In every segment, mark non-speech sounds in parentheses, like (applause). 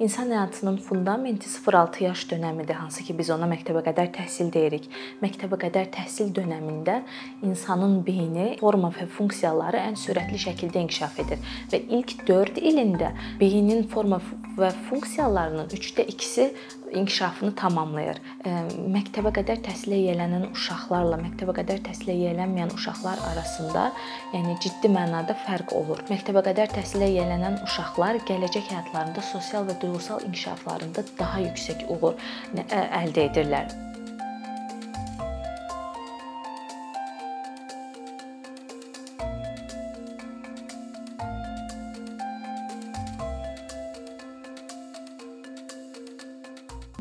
insan həyatının fundamenti 0-6 yaş dönəmidir, hansı ki biz ona məktəbə qədər təhsil deyirik. Məktəbə qədər təhsil dönəmində insanın beyni forma və funksiyaları ən sürətli şəkildə inkişaf edir və ilk 4 ilində beynin forma və funksiyalarının 3də 2-si inkişafını tamamlayır. Məktəbə qədər təhsilə yiyələnən uşaqlarla məktəbə qədər təhsilə yiyələnməyən uşaqlar arasında, yəni ciddi mənada fərq olur. Məktəbə qədər təhsilə yiyələnən uşaqlar gələcək həyatlarında sosial və duyğusal inkişaflarında daha yüksək uğur əldə edirlər.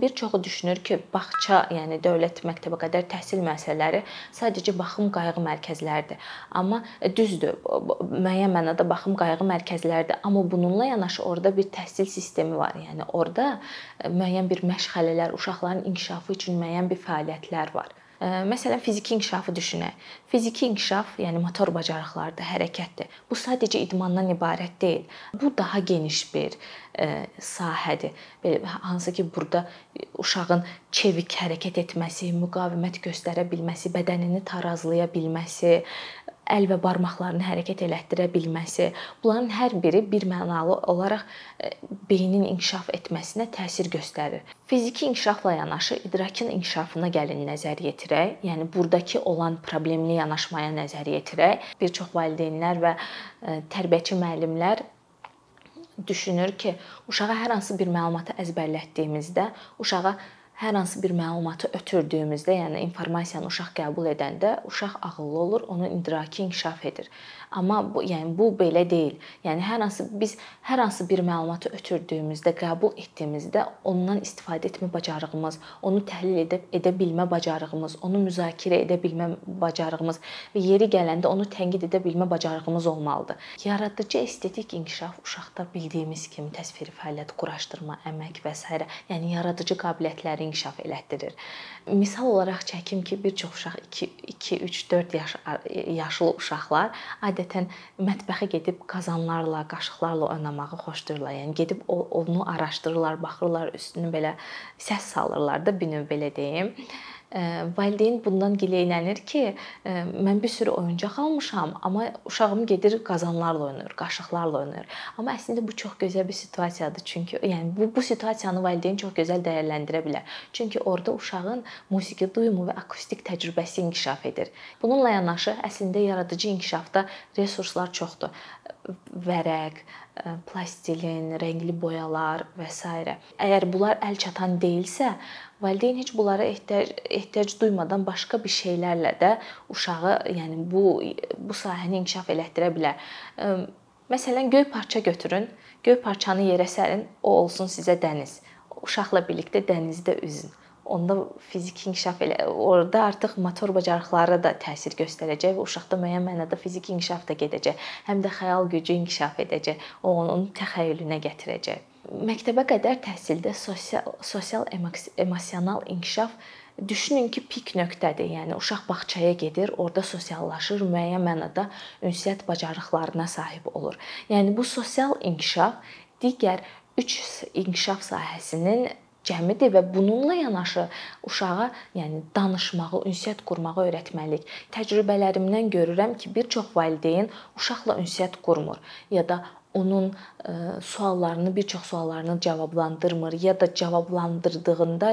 Bir çoxu düşünür ki, bağça, yəni dövlət məktəbə qədər təhsil müəssisələri sadəcə baxım qayğı mərkəzləridir. Amma e, düzdür, müəyyən mənada baxım qayğı mərkəzləridir, amma bununla yanaşı orada bir təhsil sistemi var. Yəni orada e, müəyyən bir məşğələlər, uşaqların inkişafı üçün müəyyən bir fəaliyyətlər var. E, məsələn, fiziki inkişafı düşünək. Fiziki inkişaf, yəni motor bacarıqlardır, hərəkətdir. Bu sadəcə idmandan ibarət deyil. Bu daha geniş bir sahədir. Belə hansı ki, burada uşağın çevik hərəkət etməsi, müqavimət göstərə bilməsi, bədənini tarazlaya bilməsi, əl və barmaqlarını hərəkət elətdirə bilməsi, bunların hər biri bir mənalı olaraq beynin inkişaf etməsinə təsir göstərir. Fiziki inkişafla yanaşı idrakın inkişafına gəlin nəzər yetirək. Yəni burdakı olan problemli yanaşmaya nəzər yetirək. Bir çox valideynlər və tərbiyəçi müəllimlər düşünür ki, uşağa hər hansı bir məlumatı əzbərlətdiyimizdə uşağa hər hansı bir məlumatı ötürdüyümüzdə, yəni informasiyanı uşaq qəbul edəndə uşaq ağıllı olur, onun idraki inkişaf edir. Amma bu yəni bu belə deyil. Yəni hər hansı biz hər hansı bir məlumatı ötürdüyümüzdə, qəbul etdiyimizdə ondan istifadə etmə bacarığımız, onu təhlil edə, edə bilmə bacarığımız, onu müzakirə edə bilmə bacarığımız və yeri gələndə onu tənqid edə bilmə bacarığımız olmalıdır. Yaradıcı estetik inkişaf uşaqda bildiyimiz kimi təsviri fəaliyyət, quraşdırma, əmək və s. yəni yaradıcı qabiliyyətləri inkişaf elətdirir. Misal olaraq çəkim ki, bir çox uşaq 2, 2, 3, 4 yaş yaşlı uşaqlar adətən mətbəxə gedib qazanlarla, qaşıqlarla oynamağı xoşlayırlar. Yəni gedib onu araşdırırlar, baxırlar, üstünü belə səs salırlar da, bir növ belə deyim valideyn bundan gileylənir ki, mən bir sürü oyuncaq almışam, amma uşağım gedir qazanlarla oynayır, qaşıqlarla oynayır. Amma əslində bu çox gözəl bir situasiyadır. Çünki yəni bu bu situasiyanı valideyn çox gözəl dəyərləndirə bilər. Çünki orada uşağın musiqi duyumu və akustik təcrübəsi inkişaf edir. Bununla yanaşı əslində yaradıcı inkişafda resurslar çoxdur. Vərəq, plastilin, rəngli boyalar və s. Əgər bunlar əl çatan deyilsə, Valideyn heç bunlara ehtiyac ehtiyac duymadan başqa bir şeylərlə də uşağı, yəni bu bu sahəni inkişaf elətdirə bilər. Məsələn, göy parça götürün, göy parçanı yerə sərin, o olsun sizə dəniz. Uşaqla birlikdə dənizdə üzün. Onda fiziki inkişaf elə orada artıq motor bacarıqları da təsir göstərəcək və uşaqda müəyyən mənada fiziki inkişaf da gedəcək. Həm də xəyal gücü inkişaf edəcək. O onun təxəyyülünə gətirəcək məktəbə qədər təhsildə sosial sosial emosional inkişaf düşünün ki, pik nöqtədir. Yəni uşaq bağçaya gedir, orada sosiallaşır, müəyyən mənada ünsiyyət bacarıqlarına sahib olur. Yəni bu sosial inkişaf digər 3 inkişaf sahəsinin cəmidir və bununla yanaşı uşağa, yəni danışmağı, ünsiyyət qurmağı öyrətməliyik. Təcrübələrimdən görürəm ki, bir çox valideyn uşaqla ünsiyyət qurmur ya da onun suallarını, bir çox suallarını cavablandırmır ya da cavablandırdığında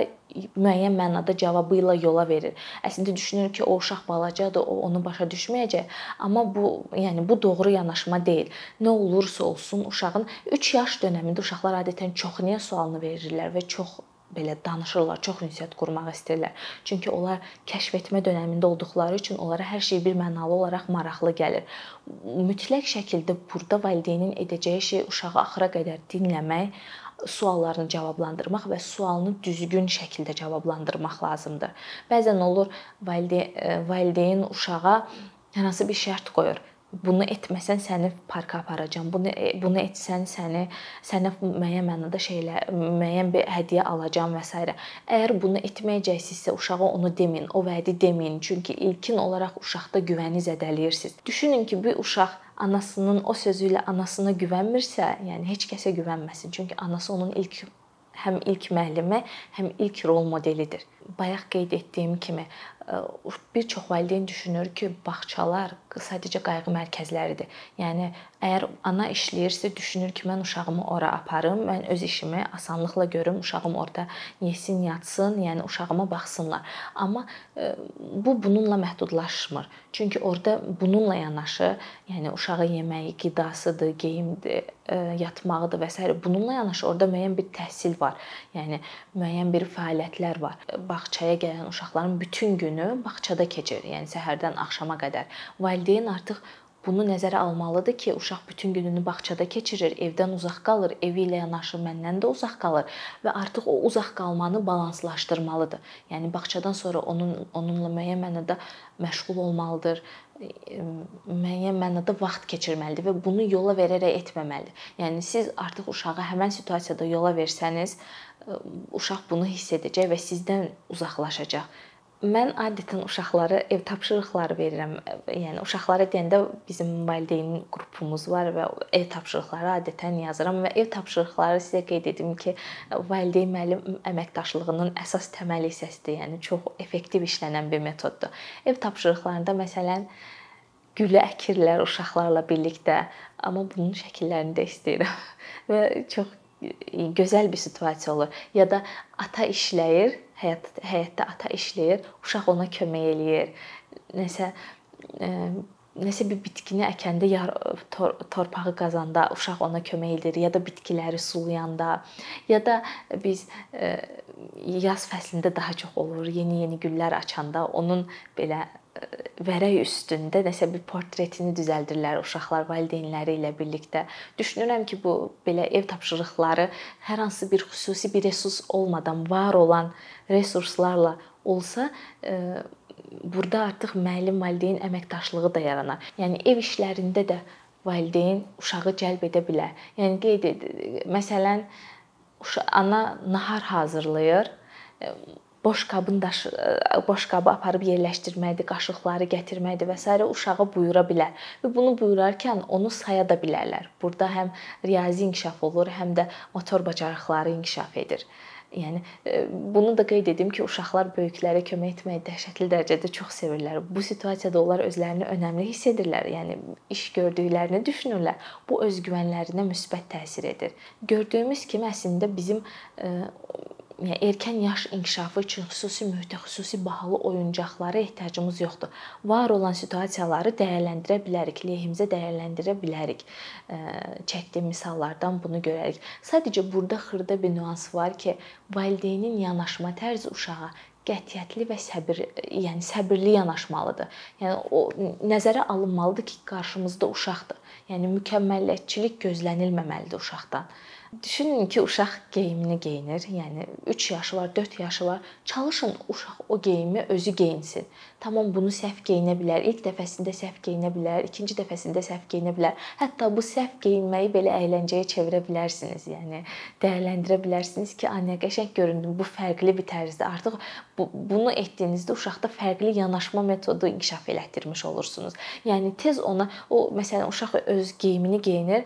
müəyyən mənada cavabı ilə yola verir. Əslində düşünür ki, o uşaq balacadır, o onu başa düşməyəcək, amma bu, yəni bu doğru yanaşma deyil. Nə olursa olsun uşağın 3 yaş dövründə uşaqlar adətən çox niyə sualını verirlər və çox belə danışırlar, çox ünsiyyət qurmaq istəyirlər. Çünki onlar kəşf etmə dövründə olduqları üçün onlara hər şey bir mənalı olaraq maraqlı gəlir. Mütləq şəkildə burada valideynin edəcəyi şey uşağı axıra qədər dinləmək, suallarını cavablandırmaq və sualını düzgün şəkildə cavablandırmaq lazımdır. Bəzən olur valideyn valideyn uşağa hər hansı bir şərt qoyur bunu etməsən səni parka aparacağam. Bunu e, bunu etsən səni sənə müəyyən mənada şeylər, müəyyən bir hədiyyə alacağam və s. Əgər bunu etməyəcəksinizsə uşağa onu deməyin, o vədi deməyin. Çünki ilkin olaraq uşaqda güvəni zədələyirsiniz. Düşünün ki, bu uşaq anasının o sözü ilə anasına güvənmirsə, yəni heç kəsə güvənməsin. Çünki anası onun ilk həm ilk müəllimi, həm ilk rol modelidir. Bayaq qeyd etdiyim kimi, bir çox valideyn düşünür ki, bağçalar sadəcə qayğı mərkəzləridir. Yəni əgər ana işləyirsə, düşünür ki, mən uşağımı ora aparım, mən öz işimi asanlıqla görüm, uşağım orada yesin, yatsın, yəni uşağıma baxsınlar. Amma bu bununla məhdudlaşmır. Çünki orada bununla yanaşı, yəni uşağın yeməyi, qidasıdır, geyimdir, yatmağıdır və s. bununla yanaşı orada müəyyən bir təhsil var. Yəni müəyyən bir fəaliyyətlər var. Bağçaya gələn uşaqların bütün gün günü bağçada keçir, yəni səhərdən axşama qədər. Valideyn artıq bunu nəzərə almalıdır ki, uşaq bütün gününü bağçada keçirir, evdən uzaq qalır, evi ilə yanaşı məndən də uzaq qalır və artıq o uzaq qalmanı balanslaşdırmalıdır. Yəni bağçadan sonra onun onunla müəyyən mənada məşğul olmalıdır, müəyyən mənada vaxt keçirməlidir və bunu yola verərək etməməlidir. Yəni siz artıq uşağı həmin situasiyada yola versəniz, uşaq bunu hiss edəcək və sizdən uzaqlaşacaq. Mən adətən uşaqlara ev tapşırıqları verirəm. Yəni uşaqlara deyəndə bizim valideyn qrupumuz var və ev tapşırıqları adətən yazıram və ev tapşırıqları sizə qeyd edim ki, valideyn müəllim əməkdaşlığının əsas təməl hissəsidir. Yəni çox effektiv işlənən bir metoddur. Ev tapşırıqlarında məsələn güllə əkirlər uşaqlarla birlikdə, amma bunun şəkillərini də istəyirəm. (laughs) və çox gözəl bir situasiya olur. Ya da ata işləyir, həyat həyatda ata işləyir, uşaq ona kömək eləyir. Nəsə nəsə bir bitkini əkəndə yar tor torpağı qazanda uşaq ona kömək edir ya da bitkiləri sulayanda ya da biz e, yaz fəslində daha çox olur. Yeni-yeni güllər açanda onun belə vərəq üstündə nəsə bir portretini düzəldirlər uşaqlar valideynləri ilə birlikdə. Düşünürəm ki, bu belə ev tapşırıqları hər hansı bir xüsusi bir resurs olmadan var olan resurslarla olsa, e, burada artıq müəllim valideyn əməkdaşlığı da yaranar. Yəni ev işlərində də valideyn uşağı cəlb edə bilər. Yəni qeyd ed məsələn ana nahar hazırlayır boş qabın daşı boş qabı aparıb yerləşdirməkdir, qaşıqları gətirməkdir və s. uşağa buyura bilər. Və bunu buyurarkən onu saya da bilərlər. Burada həm riyazi inkişaf olur, həm də motor bacarıqları inkişaf edir. Yəni bunu da qeyd edim ki, uşaqlar böyüklərə kömək etməyi dəhşətli dərəcədə çox sevirlər. Bu situasiyada onlar özlərini önəmli hiss edirlər. Yəni iş gördüklərini düşünürlər. Bu özgüvənlərinə müsbət təsir edir. Gördüyümüz kimi əslində bizim yəni erkən yaş inkişafı üçün xüsusi mühitə, xüsusi bahalı oyuncaqlara ehtiyacımız yoxdur. Var olan situasiyaları dəyərləndirə bilərik, lehimizə dəyərləndirə bilərik. Çəkdiyim misallardan bunu görərik. Sadəcə burada xırda bir nüans var ki, valideynin yanaşma tərzi uşağa qətiyyətli və səbir, yəni səbirli yanaşmalıdır. Yəni o nəzərə alınmalıdır ki, qarşımızda uşaqdır. Yəni mükəmməliyətçilik gözlənilməməlidir uşaqdan. Düşünün ki, uşaq geyimini geyinir. Yəni 3 yaşı var, 4 yaşı var. Çalışın uşaq o geyimi özü geyinsin. Tamam bunu səhv geyinə bilər. İlk dəfəsində səhv geyinə bilər, ikinci dəfəsində səhv geyinə bilər. Hətta bu səhv geyinməyi belə əyləncəyə çevirə bilərsiniz. Yəni dəyərləndirə bilərsiniz ki, "Anne, qəşəng göründün. Bu fərqli bir tərzdir." Artıq bu, bunu etdiyinizdə uşaqda fərqli yanaşma metodu inkişaf elətdirmiş olursunuz. Yəni tez ona o məsələn uşaq öz geyimini geyinir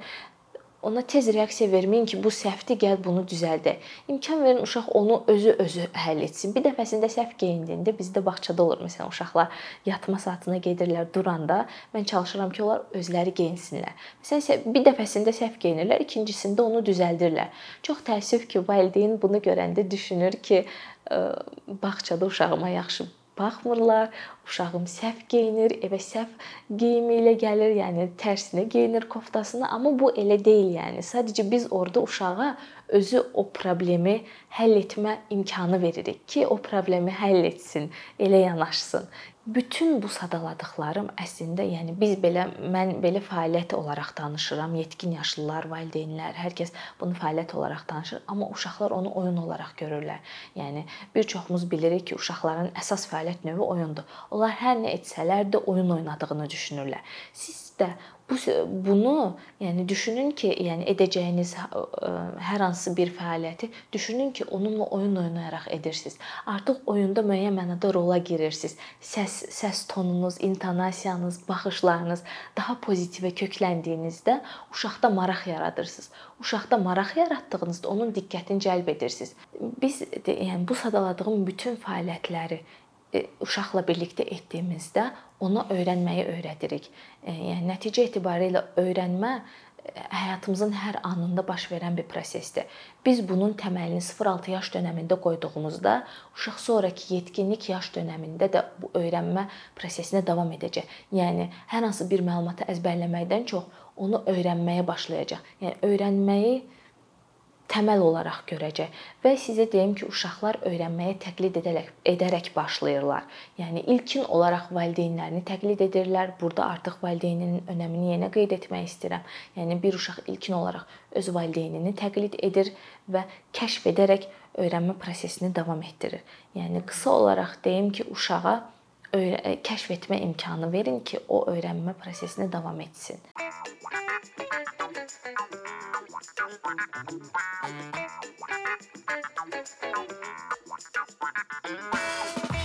ona tez reaksiya verməyin ki, bu səhvdir, gəl bunu düzəldək. İmkan verin uşaq onu özü özü həll etsin. Bir dəfəsində səhv geyindiyində bizdə bağçada olur məsələn uşaqlar yatma saatına gedirlər duranda mən çalışıram ki, onlar özləri geyinsinlər. Məsələn bir dəfəsində səhv geyinirlər, ikincisində onu düzəldirlər. Çox təəssüf ki, valideyn bunu görəndə düşünür ki, bağçada uşağıma yaxşı baxmırlar. Uşağım səhv geyinir, evə səhv geyimi ilə gəlir, yəni tərsinə geyinir koftasını, amma bu elə deyil, yəni. Sadəcə biz orada uşağa özü o problemi həll etmə imkanı veririk ki, o problemi həll etsin, elə yanaşsın bütün bu sadaladıqlarım əslində, yəni biz belə mən belə fəaliyyət olaraq danışıram. Yetkin yaşlılar, valideynlər, hər kəs bunu fəaliyyət olaraq danışır, amma uşaqlar onu oyun olaraq görürlər. Yəni bir çoxumuz bilirik ki, uşaqların əsas fəaliyyət növü oyundur. Onlar hər nə etsələr də oyun oynadığını düşünürlər. Siz də bu bunu, yəni düşünün ki, yəni edəcəyiniz hər hansı bir fəaliyyəti düşünün ki, onunla oyun oynayaraq edirsiniz. Artıq oyunda müəyyən mənada rola girirsiniz. Səs, səs tonunuz, intonasiyanız, baxışlarınız daha pozitivə kökləndiyinizdə uşaqda maraq yaradırsınız. Uşaqda maraq yaratdığınızda onun diqqətini cəlb edirsiniz. Biz yəni bu sadaladığım bütün fəaliyyətləri e, uşaqla birlikdə etdiyimizdə ona öyrənməyi öyrədirik. E, yəni nəticə etibarilə öyrənmə e, həyatımızın hər anında baş verən bir prosesdir. Biz bunun təməlini 0-6 yaş dövründə qoyduğumuzda, uşaq sonrakı yetkinlik yaş dövründə də bu öyrənmə prosesinə davam edəcək. Yəni hər hansı bir məlumatı əzbərləməkdən çox onu öyrənməyə başlayacaq. Yəni öyrənməyi təməl olaraq görəcək. Və sizə deyim ki, uşaqlar öyrənməyə təqlid edərək, edərək başlayırlar. Yəni ilkin olaraq valideynlərini təqlid edirlər. Burada artıq valideynin önəmini yenə qeyd etmək istəyirəm. Yəni bir uşaq ilkin olaraq öz valideynini təqlid edir və kəşf edərək öyrənmə prosesini davam etdirir. Yəni qısa olaraq deyim ki, uşağa kəşf etmə imkanı verin ki, o öyrənmə prosesini davam etsin. Thank you.